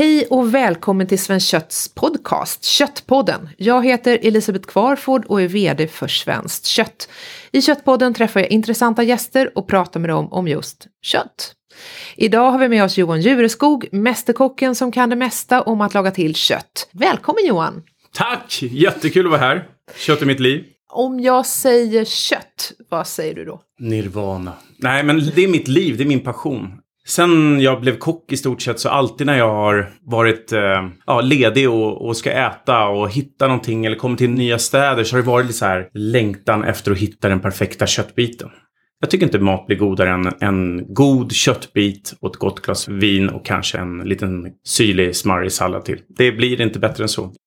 Hej och välkommen till Svenskt Kötts podcast Köttpodden. Jag heter Elisabeth Kvarford och är VD för Svenskt Kött. I Köttpodden träffar jag intressanta gäster och pratar med dem om just kött. Idag har vi med oss Johan Jureskog, mästerkocken som kan det mesta om att laga till kött. Välkommen Johan! Tack! Jättekul att vara här. Kött är mitt liv. Om jag säger kött, vad säger du då? Nirvana. Nej, men det är mitt liv. Det är min passion. Sen jag blev kock i stort sett så alltid när jag har varit eh, ja, ledig och, och, ska äta och hitta någonting eller kommer till nya städer så har det varit lite så här längtan efter att hitta den perfekta köttbiten. Jag tycker inte mat blir godare än en god köttbit och ett gott glas vin och kanske en liten syrlig smarrig sallad till. Det blir inte bättre än så.